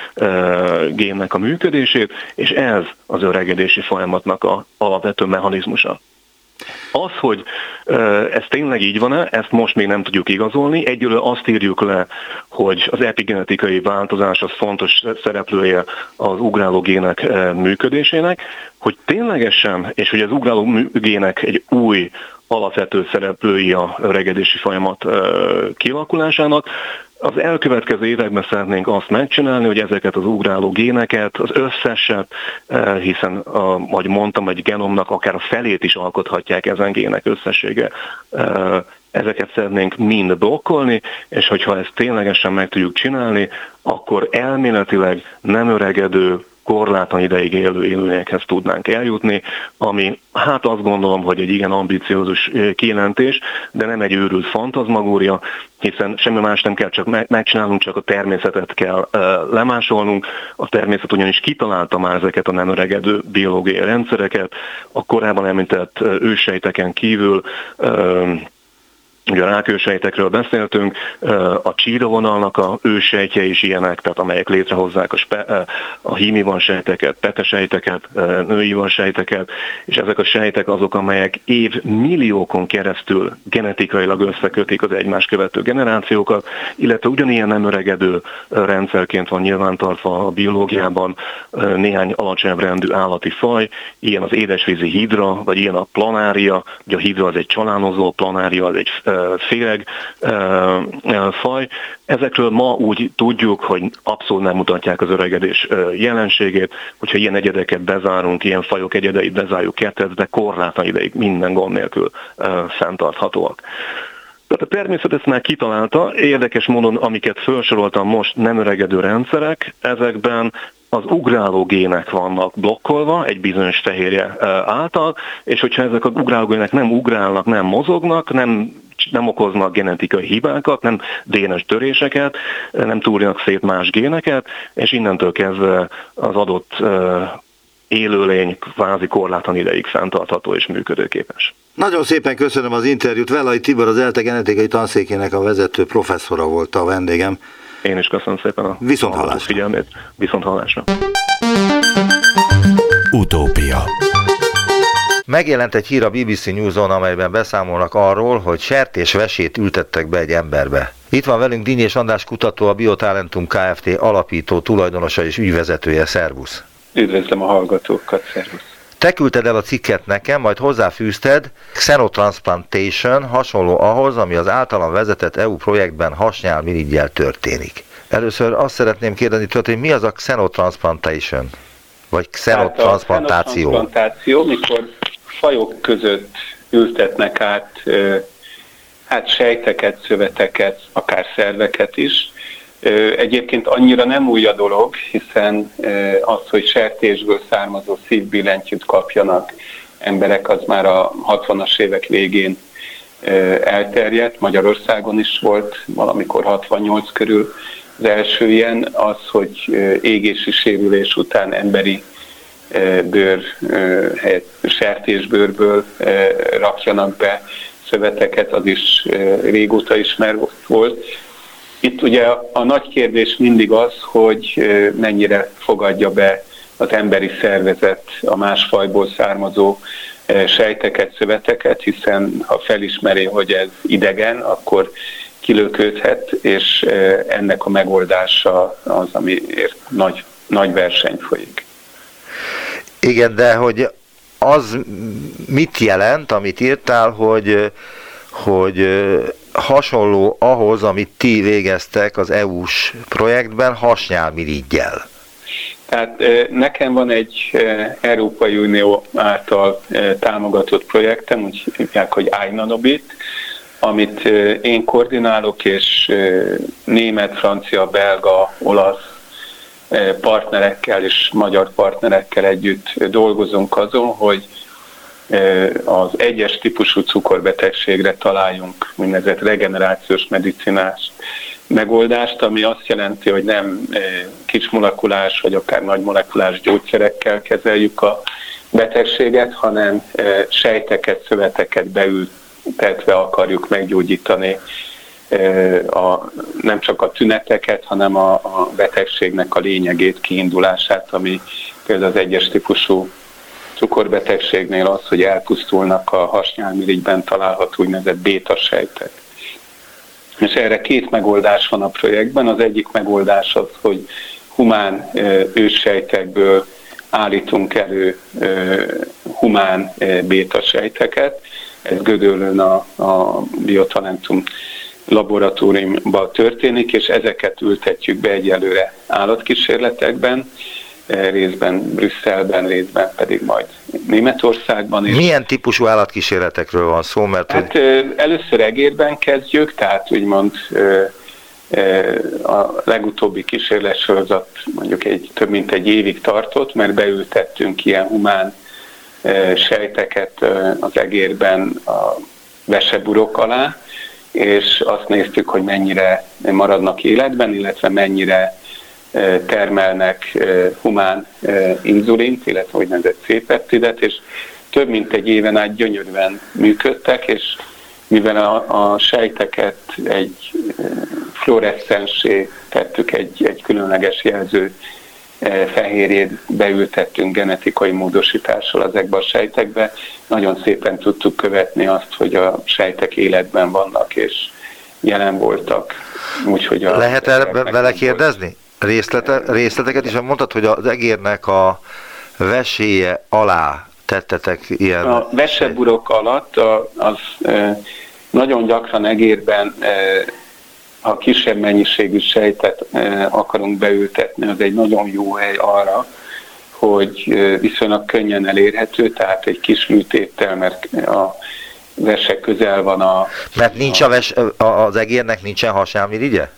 C: génnek a működését, és ez az öregedési folyamatnak a alapvető mechanizmusa. Az, hogy ez tényleg így van-e, ezt most még nem tudjuk igazolni. Egyről azt írjuk le, hogy az epigenetikai változás az fontos szereplője az ugráló gének működésének, hogy ténylegesen, és hogy az ugráló gének egy új alapvető szereplői a öregedési folyamat kialakulásának, az elkövetkező években szeretnénk azt megcsinálni, hogy ezeket az ugráló géneket, az összeset, eh, hiszen, ahogy mondtam, egy genomnak akár a felét is alkothatják ezen gének összessége, eh, ezeket szeretnénk mind blokkolni, és hogyha ezt ténylegesen meg tudjuk csinálni, akkor elméletileg nem öregedő, korlátlan ideig élő élőlényekhez tudnánk eljutni, ami hát azt gondolom, hogy egy igen ambiciózus kijelentés, de nem egy őrült fantazmagória, hiszen semmi más nem kell csak megcsinálnunk, csak a természetet kell lemásolnunk. A természet ugyanis kitalálta már ezeket a nem öregedő biológiai rendszereket. A korábban említett ősejteken kívül Ugye a rákősejtekről beszéltünk, a csírovonalnak a ősejtje is ilyenek, tehát amelyek létrehozzák a, spe, a hímivan sejteket, petesejteket, női van sejteket, és ezek a sejtek azok, amelyek év milliókon keresztül genetikailag összekötik az egymás követő generációkat, illetve ugyanilyen nem öregedő rendszerként van nyilvántartva a biológiában néhány alacsonyabb rendű állati faj, ilyen az édesvízi hidra, vagy ilyen a planária, ugye a hidra az egy csalánozó, planária az egy féreg faj. Ezekről ma úgy tudjuk, hogy abszolút nem mutatják az öregedés jelenségét, hogyha ilyen egyedeket bezárunk, ilyen fajok egyedeit bezárjuk de korlátlan ideig minden gond nélkül fenntarthatóak. Tehát a természet ezt már kitalálta, érdekes módon, amiket felsoroltam most nem öregedő rendszerek, ezekben az ugráló gének vannak blokkolva egy bizonyos fehérje által, és hogyha ezek az ugráló gének nem ugrálnak, nem mozognak, nem nem okoznak genetikai hibákat, nem DNS töréseket, nem túrjanak szét más géneket, és innentől kezdve az adott élőlény kvázi korlátlan ideig fenntartható és működőképes.
B: Nagyon szépen köszönöm az interjút. Velai Tibor, az ELTE genetikai tanszékének a vezető professzora volt a vendégem.
C: Én is köszönöm szépen a
B: Viszont hallásra.
C: figyelmét. Viszont hallásra.
A: Utópia
B: Megjelent egy hír a BBC News-on, amelyben beszámolnak arról, hogy sertés-vesét ültettek be egy emberbe. Itt van velünk Dinyés András kutató, a Biotalentum Kft. alapító, tulajdonosa és ügyvezetője. Szervusz!
D: Üdvözlöm a hallgatókat, szervusz!
B: Te küldted el a cikket nekem, majd hozzáfűzted Xenotransplantation hasonló ahhoz, ami az általam vezetett EU projektben hasnyál mirigyel történik. Először azt szeretném kérdezni tőled, hogy mi az a Xenotransplantation? Vagy xenotransplantáció?
D: Hát a xenotransplantáció, mikor fajok között ültetnek át hát sejteket, szöveteket, akár szerveket is. Egyébként annyira nem új a dolog, hiszen az, hogy sertésből származó szívbillentyűt kapjanak emberek, az már a 60-as évek végén elterjedt. Magyarországon is volt valamikor 68 körül az első ilyen, az, hogy égési sérülés után emberi bőr helyett sertésbőrből rakjanak be szöveteket, az is régóta ismer volt. Itt ugye a nagy kérdés mindig az, hogy mennyire fogadja be az emberi szervezet a más fajból származó sejteket, szöveteket, hiszen ha felismeri, hogy ez idegen, akkor kilőködhet, és ennek a megoldása az, amiért nagy, nagy verseny folyik.
B: Igen, de hogy az mit jelent, amit írtál, hogy, hogy hasonló ahhoz, amit ti végeztek az EU-s projektben hasnyálmirigyel?
D: Tehát nekem van egy Európai Unió által támogatott projektem, úgy hívják, hogy iNanobit, amit én koordinálok, és német, francia, belga, olasz partnerekkel és magyar partnerekkel együtt dolgozunk azon, hogy az egyes típusú cukorbetegségre találjunk úgynevezett regenerációs medicinás megoldást, ami azt jelenti, hogy nem kismolekulás vagy akár nagy molekulás gyógyszerekkel kezeljük a betegséget, hanem sejteket, szöveteket beültetve akarjuk meggyógyítani a, nem csak a tüneteket, hanem a, a betegségnek a lényegét, kiindulását, ami például az egyes típusú cukorbetegségnél az, hogy elpusztulnak a hasnyálmirigyben található úgynevezett béta sejtek. És erre két megoldás van a projektben. Az egyik megoldás az, hogy humán őssejtekből állítunk elő humán béta sejteket. Ez Gödöllön a, a Biotalentum laboratóriumban történik, és ezeket ültetjük be egyelőre állatkísérletekben, eh, részben Brüsszelben, részben pedig majd Németországban.
B: És Milyen típusú állatkísérletekről van szó? Mert
D: hát hogy... először egérben kezdjük, tehát úgymond a legutóbbi kísérletsorozat mondjuk egy, több mint egy évig tartott, mert beültettünk ilyen humán sejteket az egérben a veseburok alá, és azt néztük, hogy mennyire maradnak életben, illetve mennyire termelnek humán inzulint, illetve úgynevezett C-peptidet, és több mint egy éven át gyönyörűen működtek, és mivel a, a sejteket egy fluoreszcensé tettük, egy, egy különleges jelző fehérjét beültettünk genetikai módosítással ezekbe a sejtekbe, nagyon szépen tudtuk követni azt, hogy a sejtek életben vannak és jelen voltak.
B: Úgyhogy a Lehet erre vele kérdezni? Részlete, részleteket is mondtad, hogy az egérnek a veséje alá tettetek ilyen...
D: A veseburok alatt az nagyon gyakran egérben ha kisebb mennyiségű sejtet akarunk beültetni, az egy nagyon jó hely arra, hogy viszonylag könnyen elérhető, tehát egy kis műtéttel, mert a vese közel van a...
B: Mert nincs a ves, az egérnek nincsen hasnyálmirigye?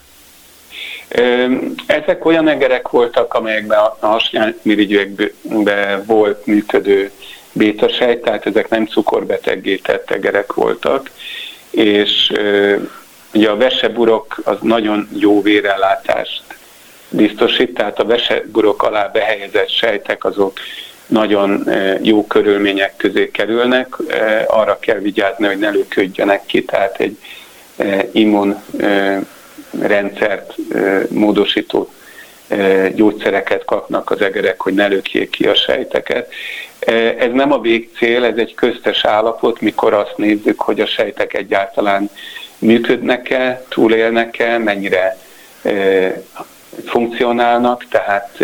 D: Ezek olyan egerek voltak, amelyekben a hasnyálmirigyekben volt működő bétasejt, tehát ezek nem cukorbeteggé tett egerek voltak, és ugye a veseburok az nagyon jó vérellátást biztosít, tehát a veseburok alá behelyezett sejtek azok nagyon e, jó körülmények közé kerülnek, e, arra kell vigyázni, hogy ne lőködjenek ki, tehát egy e, immun rendszert módosító gyógyszereket kapnak az egerek, hogy ne lökjék ki a sejteket. Ez nem a végcél, ez egy köztes állapot, mikor azt nézzük, hogy a sejtek egyáltalán működnek-e, túlélnek-e, mennyire funkcionálnak, tehát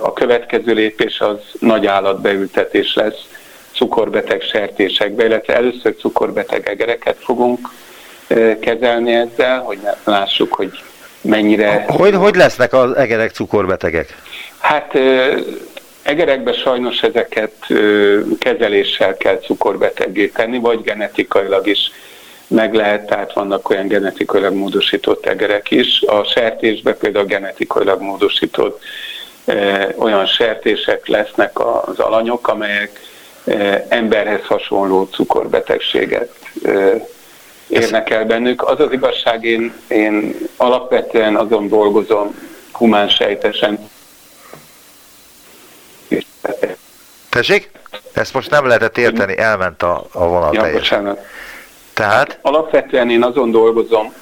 D: a következő lépés az nagy állatbeültetés lesz cukorbeteg sertésekbe, illetve először cukorbeteg egereket fogunk kezelni ezzel, hogy lássuk, hogy mennyire...
B: Hogy, hogy lesznek az egerek cukorbetegek?
D: Hát egerekbe sajnos ezeket kezeléssel kell cukorbeteggé tenni, vagy genetikailag is meg lehet, tehát vannak olyan genetikailag módosított egerek is. A sertésbe például genetikailag módosított e, olyan sertések lesznek az alanyok, amelyek e, emberhez hasonló cukorbetegséget e, érnek el bennük. Az az igazság, én, én alapvetően azon dolgozom humán sejtesen.
B: Tessék? Ezt most nem lehetett érteni, elment a, a vonal ja, teljesen. Bocsánat. Tehát?
D: Alapvetően én azon dolgozom,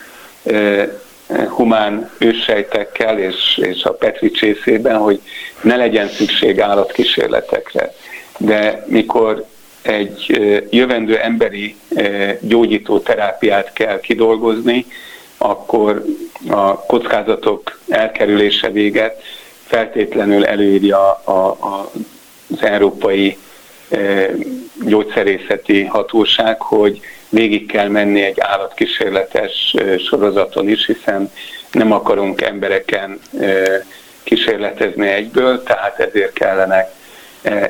D: humán őssejtekkel és, és a Petri csészében, hogy ne legyen szükség állatkísérletekre. De mikor egy jövendő emberi gyógyító terápiát kell kidolgozni, akkor a kockázatok elkerülése véget feltétlenül előírja a, a, az Európai Gyógyszerészeti Hatóság, hogy végig kell menni egy állatkísérletes sorozaton is, hiszen nem akarunk embereken kísérletezni egyből, tehát ezért kellenek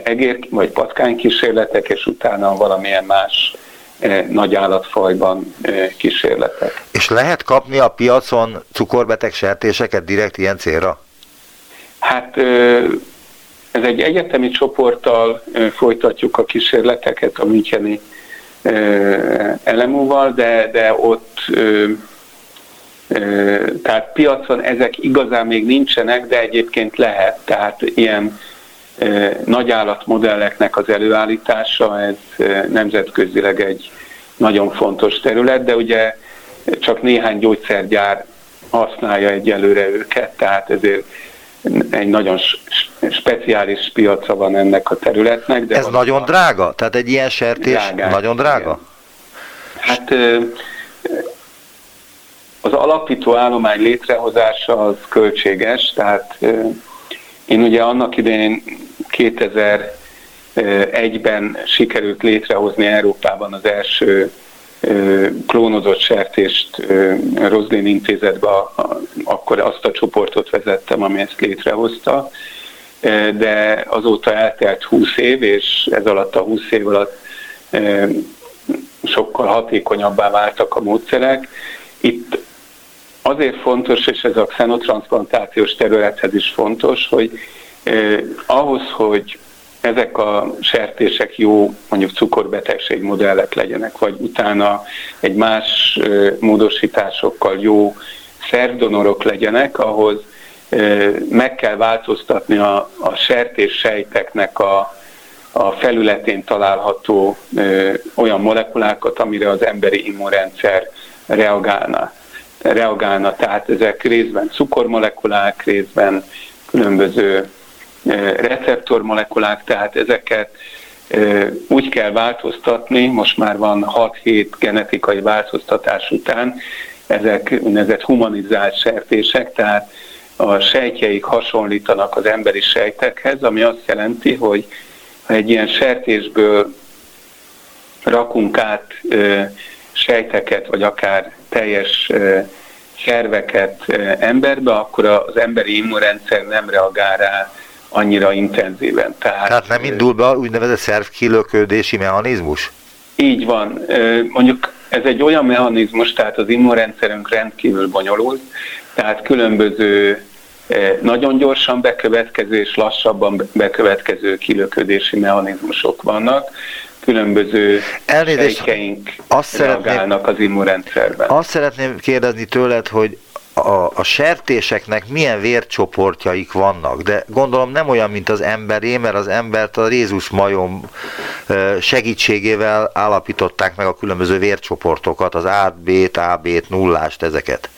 D: egér vagy patkány kísérletek, és utána valamilyen más nagy állatfajban kísérletek.
B: És lehet kapni a piacon cukorbeteg sertéseket direkt ilyen célra?
D: Hát Ez egy egyetemi csoporttal folytatjuk a kísérleteket a Müncheni elemúval, de, de ott tehát piacon ezek igazán még nincsenek, de egyébként lehet. Tehát ilyen nagyállatmodelleknek az előállítása, ez nemzetközileg egy nagyon fontos terület, de ugye csak néhány gyógyszergyár használja egyelőre őket, tehát ezért egy nagyon speciális piaca van ennek a területnek.
B: De Ez nagyon a... drága? Tehát egy ilyen sertés drágán, nagyon drága?
D: Igen. Hát az alapító állomány létrehozása az költséges, tehát én ugye annak idején 2001-ben sikerült létrehozni Európában az első klónozott sertést Roslin intézetbe, akkor azt a csoportot vezettem, ami ezt létrehozta, de azóta eltelt 20 év, és ez alatt a 20 év alatt sokkal hatékonyabbá váltak a módszerek. Itt azért fontos, és ez a xenotransplantációs területhez is fontos, hogy ahhoz, hogy ezek a sertések jó mondjuk cukorbetegség modellek legyenek, vagy utána egy más módosításokkal jó szervdonorok legyenek, ahhoz meg kell változtatni a, a sertés sejteknek a, a felületén található ö, olyan molekulákat, amire az emberi immunrendszer reagálna. reagálna. Tehát ezek részben cukormolekulák, részben különböző receptormolekulák, tehát ezeket úgy kell változtatni, most már van 6-7 genetikai változtatás után, ezek úgynevezett humanizált sertések, tehát a sejtjeik hasonlítanak az emberi sejtekhez, ami azt jelenti, hogy ha egy ilyen sertésből rakunk át sejteket, vagy akár teljes szerveket emberbe, akkor az emberi immunrendszer nem reagál rá annyira intenzíven.
B: Tehát, Tehát nem indul be úgynevezett szervkilöködési mechanizmus?
D: Így van. Mondjuk ez egy olyan mechanizmus, tehát az immunrendszerünk rendkívül bonyolult, tehát különböző nagyon gyorsan bekövetkező és lassabban bekövetkező kilöködési mechanizmusok vannak, különböző Elnézést, sejkeink azt reagálnak az immunrendszerben.
B: Azt szeretném kérdezni tőled, hogy a, a sertéseknek milyen vércsoportjaik vannak, de gondolom nem olyan, mint az emberé, mert az embert a Jézus majom segítségével állapították meg a különböző vércsoportokat, az A, B, nullást, ezeket.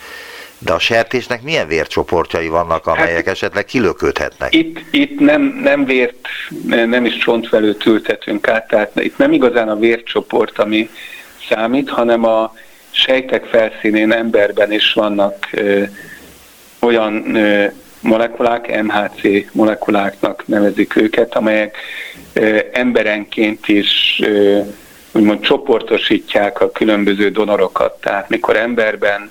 B: De a sertésnek milyen vércsoportjai vannak, amelyek hát, esetleg kilöködhetnek?
D: Itt, itt nem, nem vért, nem is csontvelőt ültetünk át, tehát itt nem igazán a vércsoport, ami számít, hanem a, sejtek felszínén emberben is vannak ö, olyan ö, molekulák, MHC molekuláknak nevezik őket, amelyek ö, emberenként is ö, úgymond csoportosítják a különböző donorokat. Tehát mikor emberben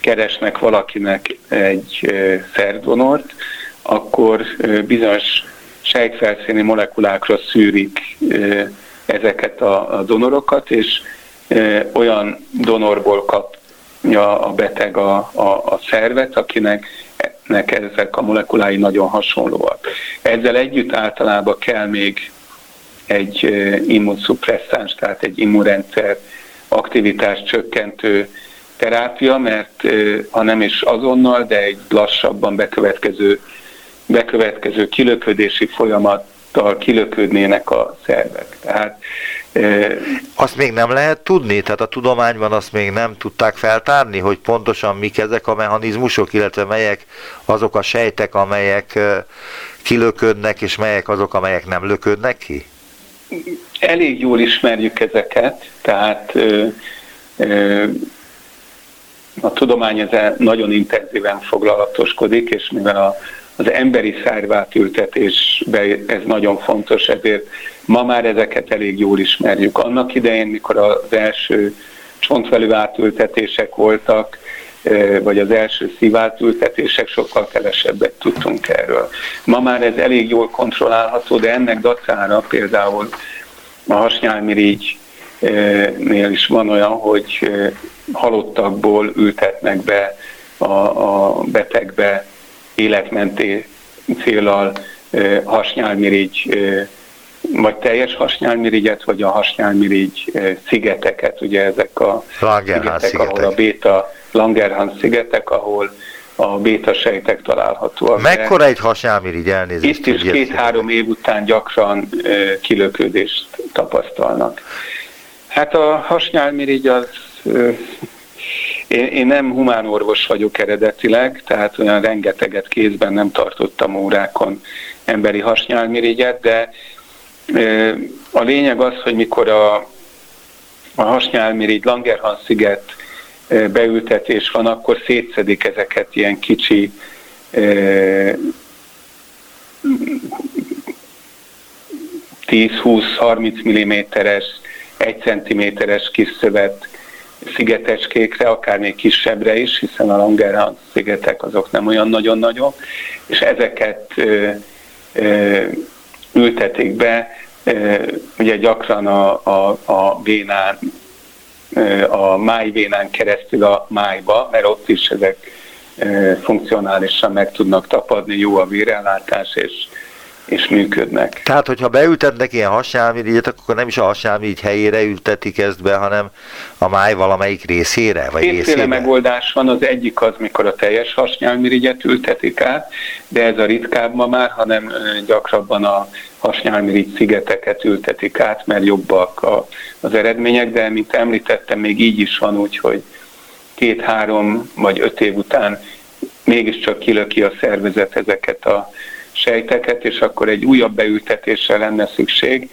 D: keresnek valakinek egy ö, szerdonort, akkor ö, bizonyos sejtfelszíni molekulákra szűrik ö, ezeket a, a donorokat, és olyan donorból kapja a beteg a, a, a szervet, akinek nek ezek a molekulái nagyon hasonlóak. Ezzel együtt általában kell még egy immunszupresszáns, tehát egy immunrendszer aktivitás csökkentő terápia, mert ha nem is azonnal, de egy lassabban bekövetkező, bekövetkező kilöködési folyamattal kilöködnének a szervek. Tehát
B: azt még nem lehet tudni? Tehát a tudományban azt még nem tudták feltárni, hogy pontosan mik ezek a mechanizmusok, illetve melyek azok a sejtek, amelyek kilöködnek, és melyek azok, amelyek nem löködnek ki?
D: Elég jól ismerjük ezeket, tehát ö, ö, a tudomány ezzel nagyon intenzíven foglalatoskodik, és mivel a az emberi szárvátültetésben ez nagyon fontos, ezért ma már ezeket elég jól ismerjük. Annak idején, mikor az első csontvelő átültetések voltak, vagy az első szívátültetések, sokkal kevesebbet tudtunk erről. Ma már ez elég jól kontrollálható, de ennek dacára például a hasnyálmirigynél is van olyan, hogy halottakból ültetnek be a, a betegbe életmenté célral hasnyálmirigy vagy teljes hasnyálmirigyet, vagy a hasnyálmirigy szigeteket, ugye ezek a
B: szigetek, szigetek,
D: ahol a béta Langerhans szigetek, ahol a béta sejtek találhatóak.
B: Mekkora egy hasnyálmirigy elnézést?
D: Itt is két-három év után gyakran kilökődést tapasztalnak. Hát a hasnyálmirigy az én, én nem humánorvos vagyok eredetileg, tehát olyan rengeteget kézben nem tartottam órákon emberi hasnyálmirigyet, de a lényeg az, hogy mikor a, a hasnyálmirigy Langerhans sziget beültetés van, akkor szétszedik ezeket ilyen kicsi 10-20-30 mm-es, 1 cm-es kis szövet szigetecskékre, akár még kisebbre is, hiszen a Langerhans szigetek azok nem olyan nagyon nagyok, és ezeket ö, ö, ültetik be, ö, ugye gyakran a, a, a vénán, a májvénán keresztül a májba, mert ott is ezek funkcionálisan meg tudnak tapadni, jó a vérellátás, és és működnek.
B: Tehát, hogyha beültetnek ilyen hasnyálmirigyet, akkor nem is a hasnyálmirigy helyére ültetik ezt be, hanem a máj valamelyik részére? Vagy
D: Kétféle
B: részére?
D: megoldás van, az egyik az, mikor a teljes hasnyálmirigyet ültetik át, de ez a ritkább ma már, hanem gyakrabban a hasnyálmirigy szigeteket ültetik át, mert jobbak a, az eredmények, de mint említettem, még így is van úgy, hogy két-három vagy öt év után mégiscsak kilöki a szervezet ezeket a sejteket, és akkor egy újabb beültetésre lenne szükség.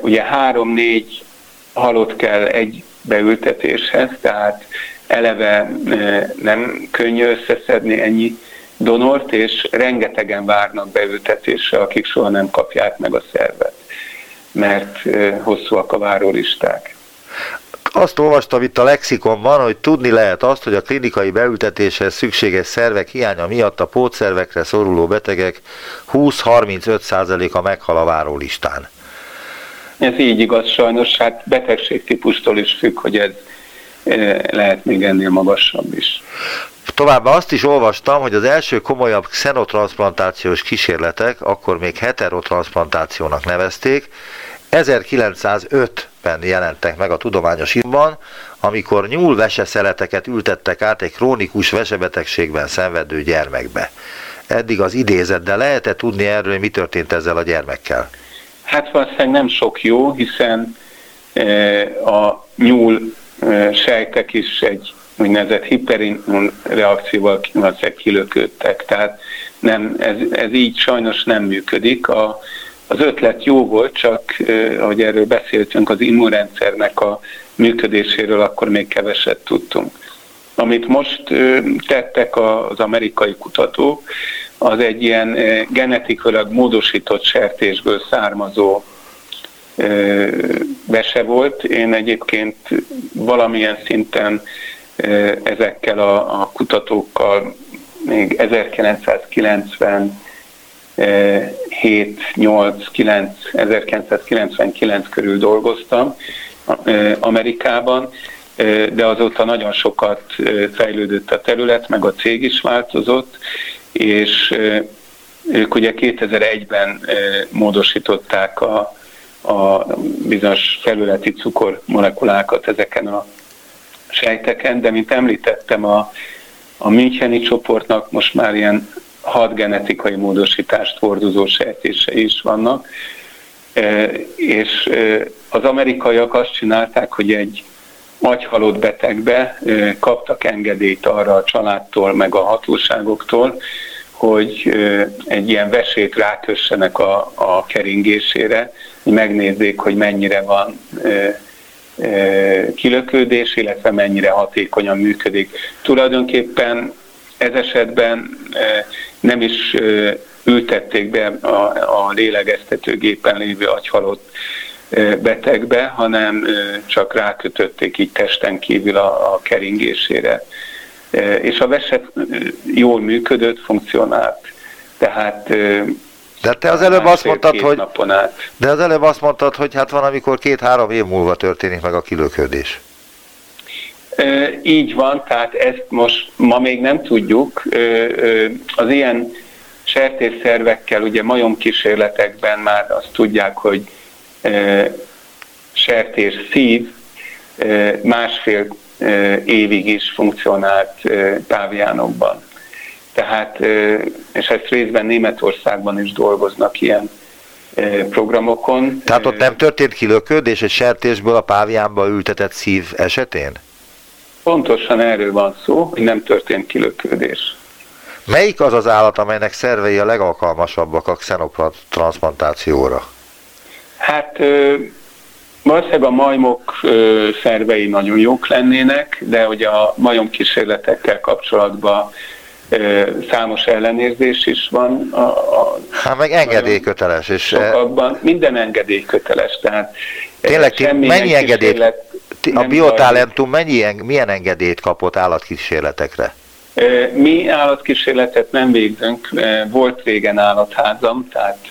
D: Ugye három-négy halott kell egy beültetéshez, tehát eleve nem könnyű összeszedni ennyi donort, és rengetegen várnak beültetésre, akik soha nem kapják meg a szervet, mert hosszúak a várólisták
B: azt olvastam itt a lexikonban, hogy tudni lehet azt, hogy a klinikai beültetéshez szükséges szervek hiánya miatt a pótszervekre szoruló betegek 20-35%-a meghal a várólistán.
D: Ez így igaz sajnos, hát betegségtípustól is függ, hogy ez eh, lehet még ennél magasabb is.
B: Továbbá azt is olvastam, hogy az első komolyabb xenotransplantációs kísérletek, akkor még heterotransplantációnak nevezték, 1905-ben jelentek meg a tudományos írban, amikor nyúlveseszeleteket ültettek át egy krónikus vesebetegségben szenvedő gyermekbe. Eddig az idézet, de lehet-e tudni erről, mi történt ezzel a gyermekkel?
D: Hát valószínűleg nem sok jó, hiszen e, a nyúl e, sejtek is egy úgynevezett hiperimmun reakcióval kilöködtek. Tehát nem, ez, ez így sajnos nem működik. A, az ötlet jó volt, csak ahogy erről beszéltünk, az immunrendszernek a működéséről akkor még keveset tudtunk. Amit most tettek az amerikai kutatók, az egy ilyen genetikailag módosított sertésből származó vese volt. Én egyébként valamilyen szinten ezekkel a, a kutatókkal még 1990 7, 8, 9, 1999 körül dolgoztam Amerikában, de azóta nagyon sokat fejlődött a terület, meg a cég is változott, és ők ugye 2001-ben módosították a, a bizonyos felületi cukormolekulákat ezeken a sejteken, de mint említettem, a, a Müncheni csoportnak most már ilyen hat genetikai módosítást hordozó sejtései is vannak, e, és e, az amerikaiak azt csinálták, hogy egy agyhalott betegbe e, kaptak engedélyt arra a családtól, meg a hatóságoktól, hogy egy ilyen vesét rákössenek a, a keringésére, hogy megnézzék, hogy mennyire van kilökődés, illetve mennyire hatékonyan működik. Tulajdonképpen ez esetben nem is ültették be a, a lélegeztetőgépen lévő agyhalott betegbe, hanem csak rákötötték így testen kívül a, a keringésére. És a veset jól működött, funkcionált. Tehát
B: de te az előbb azt mondtad, hogy de az előbb azt mondtad, hogy hát van, amikor két-három év múlva történik meg a kilöködés.
D: Így van, tehát ezt most ma még nem tudjuk. Az ilyen sertésszervekkel, ugye majomkísérletekben már azt tudják, hogy sertés szív másfél évig is funkcionált páviánokban. Tehát, és ezt részben Németországban is dolgoznak ilyen programokon.
B: Tehát ott nem történt kilöködés egy sertésből a páviánba ültetett szív esetén?
D: Pontosan erről van szó, hogy nem történt kilöködés.
B: Melyik az az állat, amelynek szervei a legalkalmasabbak a xenotransplantációra?
D: Hát valószínűleg a majmok szervei nagyon jók lennének, de hogy a majom kísérletekkel kapcsolatban számos ellenérzés is van. A,
B: a hát meg engedélyköteles. És
D: sokakban, minden engedélyköteles, tehát
B: Tényleg, mennyi engedélyt, a biotalentum mennyi, milyen engedélyt kapott állatkísérletekre?
D: Mi állatkísérletet nem végzünk, volt régen állatházam, tehát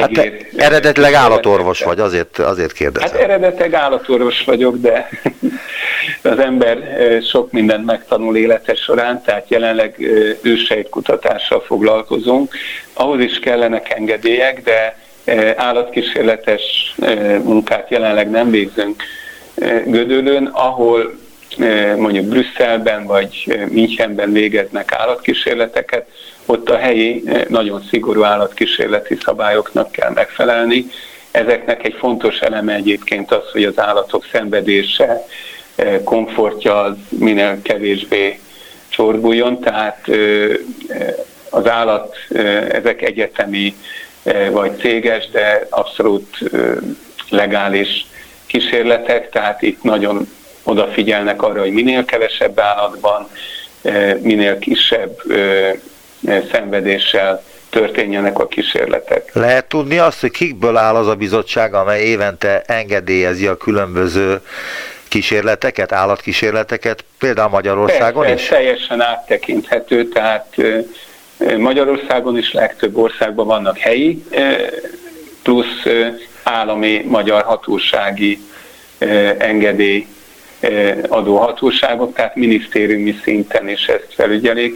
B: Hát eredetileg állatorvos vagy, azért, azért kérdezem.
D: Hát eredetileg állatorvos vagyok, de (laughs) az ember sok mindent megtanul élete során, tehát jelenleg ősejtkutatással foglalkozunk. Ahhoz is kellenek engedélyek, de állatkísérletes munkát jelenleg nem végzünk Gödöllőn, ahol mondjuk Brüsszelben vagy Münchenben végeznek állatkísérleteket, ott a helyi nagyon szigorú állatkísérleti szabályoknak kell megfelelni. Ezeknek egy fontos eleme egyébként az, hogy az állatok szenvedése, komfortja az minél kevésbé csorbuljon, tehát az állat, ezek egyetemi vagy céges, de abszolút legális kísérletek, tehát itt nagyon odafigyelnek arra, hogy minél kevesebb állatban, minél kisebb szenvedéssel történjenek a kísérletek.
B: Lehet tudni azt, hogy kikből áll az a bizottság, amely évente engedélyezi a különböző kísérleteket, állatkísérleteket, például Magyarországon
D: Persze,
B: is?
D: teljesen áttekinthető, tehát Magyarországon is legtöbb országban vannak helyi, plusz állami magyar hatósági engedély adóhatóságok, tehát minisztériumi szinten is ezt felügyelik.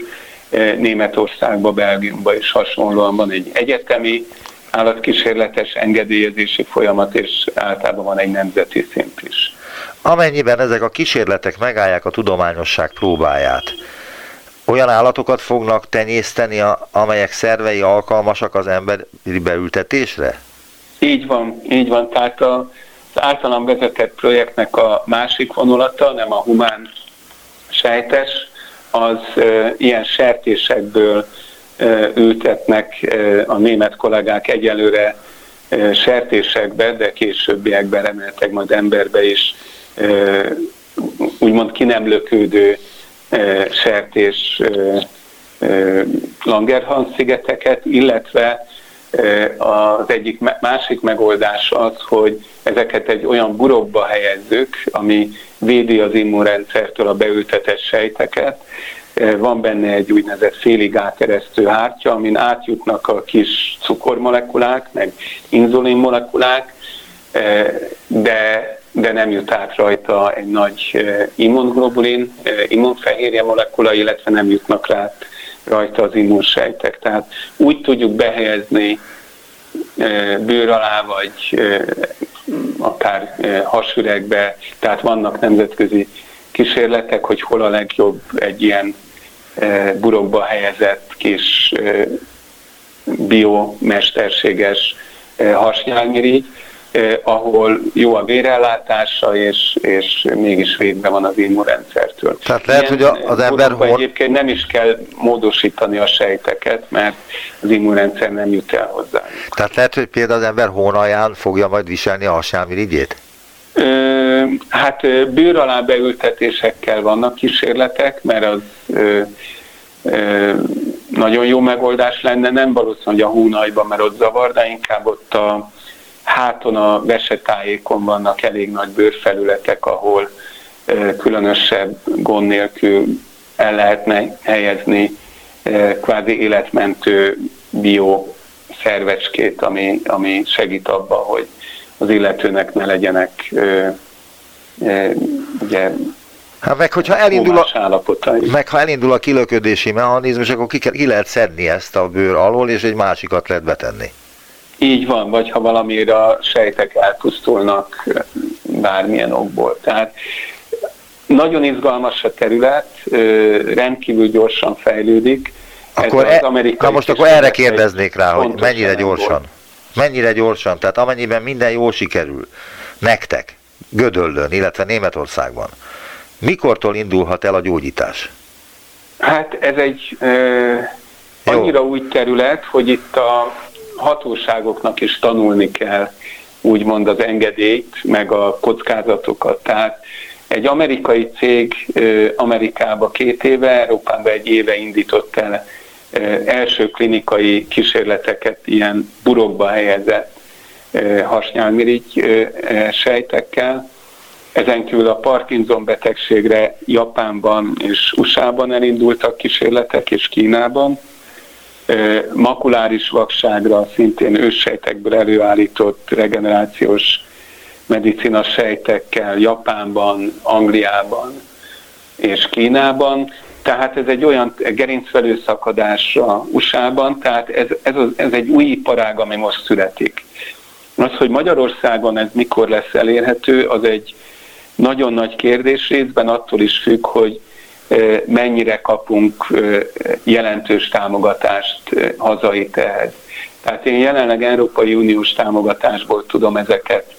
D: Németországban, Belgiumban is hasonlóan van egy egyetemi állatkísérletes engedélyezési folyamat, és általában van egy nemzeti szint is.
B: Amennyiben ezek a kísérletek megállják a tudományosság próbáját, olyan állatokat fognak tenyészteni, amelyek szervei alkalmasak az emberi beültetésre?
D: Így van, így van. Tehát az általam vezetett projektnek a másik vonulata, nem a humán sejtes, az ilyen sertésekből ültetnek a német kollégák egyelőre e, sertésekbe, de későbbiekben reméltek majd emberbe is úgymond ki nem lökődő sertés Langerhans szigeteket, illetve az egyik másik megoldás az, hogy ezeket egy olyan burokba helyezzük, ami védi az immunrendszertől a beültetett sejteket. Van benne egy úgynevezett félig áteresztő hártya, amin átjutnak a kis cukormolekulák, meg inzulinmolekulák, de de nem jut át rajta egy nagy immunglobulin, immunfehérje molekula, illetve nem jutnak rá rajta az immunsejtek. Tehát úgy tudjuk behelyezni bőr alá, vagy akár hasüregbe, tehát vannak nemzetközi kísérletek, hogy hol a legjobb egy ilyen burokba helyezett kis biomesterséges hasnyálmirigy, ahol jó a vérellátása, és, és mégis védve van az immunrendszertől.
B: Tehát lehet, Ilyen hogy az ember...
D: Hor... Egyébként nem is kell módosítani a sejteket, mert az immunrendszer nem jut el hozzá.
B: Tehát lehet, hogy például az ember hónaján fogja majd viselni a hasnyálmirigyét?
D: Hát bőr alá beültetésekkel vannak kísérletek, mert az ö, ö, nagyon jó megoldás lenne, nem valószínű, hogy a hónajban, mert ott zavar, de inkább ott a háton a vesetájékon vannak elég nagy bőrfelületek, ahol különösebb gond nélkül el lehetne helyezni kvázi életmentő bio szervecskét, ami, ami segít abba, hogy az illetőnek ne legyenek ugye,
B: Hát meg, hogyha elindul a, meg ha elindul a kilöködési mechanizmus, akkor ki, ki lehet szedni ezt a bőr alól, és egy másikat lehet betenni.
D: Így van, vagy ha valamire a sejtek elpusztulnak bármilyen okból. Tehát nagyon izgalmas a terület, rendkívül gyorsan fejlődik.
B: Akkor Ez az e, na most akkor erre kérdeznék rá, hogy mennyire gyorsan. Volt. Mennyire gyorsan, tehát amennyiben minden jól sikerül, nektek, Gödöllön, illetve Németországban, mikortól indulhat el a gyógyítás?
D: Hát ez egy ö, annyira új terület, hogy itt a hatóságoknak is tanulni kell úgymond az engedélyt, meg a kockázatokat. Tehát egy amerikai cég Amerikába két éve, Európában egy éve indított el első klinikai kísérleteket ilyen burokba helyezett hasnyálmirigy sejtekkel. Ezen kívül a Parkinson betegségre Japánban és USA-ban elindultak kísérletek, és Kínában. Makuláris vakságra szintén őssejtekből előállított regenerációs medicina sejtekkel Japánban, Angliában és Kínában. Tehát ez egy olyan gerincvelő szakadás a USA-ban, tehát ez, ez, az, ez egy új iparág, ami most születik. Az, hogy Magyarországon ez mikor lesz elérhető, az egy nagyon nagy kérdés részben attól is függ, hogy mennyire kapunk jelentős támogatást hazai ehhez. Tehát én jelenleg Európai Uniós támogatásból tudom ezeket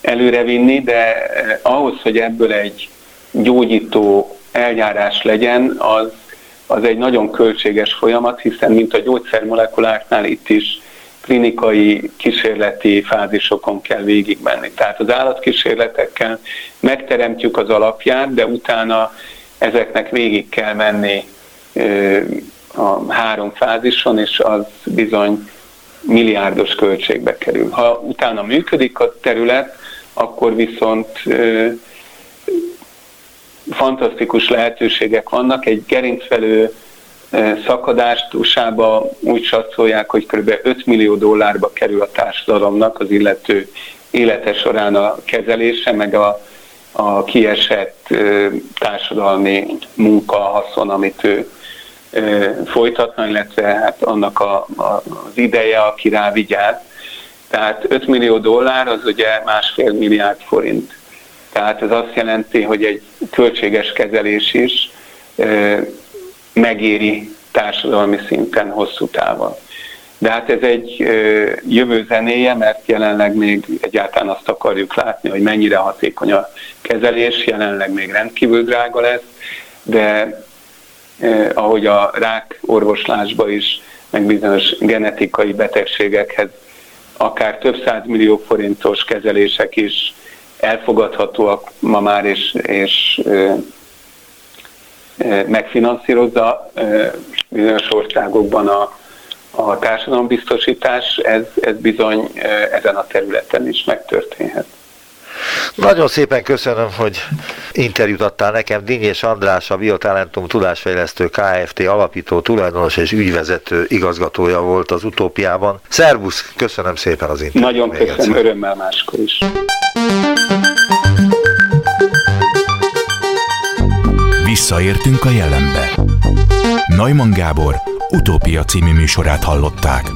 D: előrevinni, de ahhoz, hogy ebből egy gyógyító eljárás legyen, az, az egy nagyon költséges folyamat, hiszen mint a gyógyszermolekuláknál itt is klinikai kísérleti fázisokon kell végigmenni. Tehát az állatkísérletekkel megteremtjük az alapját, de utána ezeknek végig kell menni a három fázison, és az bizony milliárdos költségbe kerül. Ha utána működik a terület, akkor viszont fantasztikus lehetőségek vannak. Egy gerincvelő szakadást usa úgy satszolják, hogy kb. 5 millió dollárba kerül a társadalomnak az illető élete során a kezelése, meg a, a kiesett társadalmi munka, haszon, amit ő folytatna, illetve hát annak a, a, az ideje, aki rá vigyáz. Tehát 5 millió dollár az ugye másfél milliárd forint. Tehát ez azt jelenti, hogy egy költséges kezelés is megéri társadalmi szinten hosszú távon. De hát ez egy jövő zenéje, mert jelenleg még egyáltalán azt akarjuk látni, hogy mennyire hatékony a kezelés, jelenleg még rendkívül drága lesz, de ahogy a rák orvoslásba is, meg bizonyos genetikai betegségekhez akár több millió forintos kezelések is elfogadhatóak ma már, és, és megfinanszírozza bizonyos országokban a, a társadalombiztosítás, ez, ez bizony ezen a területen is megtörténhet.
B: Nagyon szépen köszönöm, hogy interjút adtál nekem. Dinyés András, a Biotalentum tudásfejlesztő Kft. alapító, tulajdonos és ügyvezető igazgatója volt az utópiában. Szervusz, köszönöm szépen az interjút.
D: Nagyon köszönöm, örömmel máskor is.
A: Visszaértünk a jelenbe. Neumann Gábor utópia című műsorát hallották.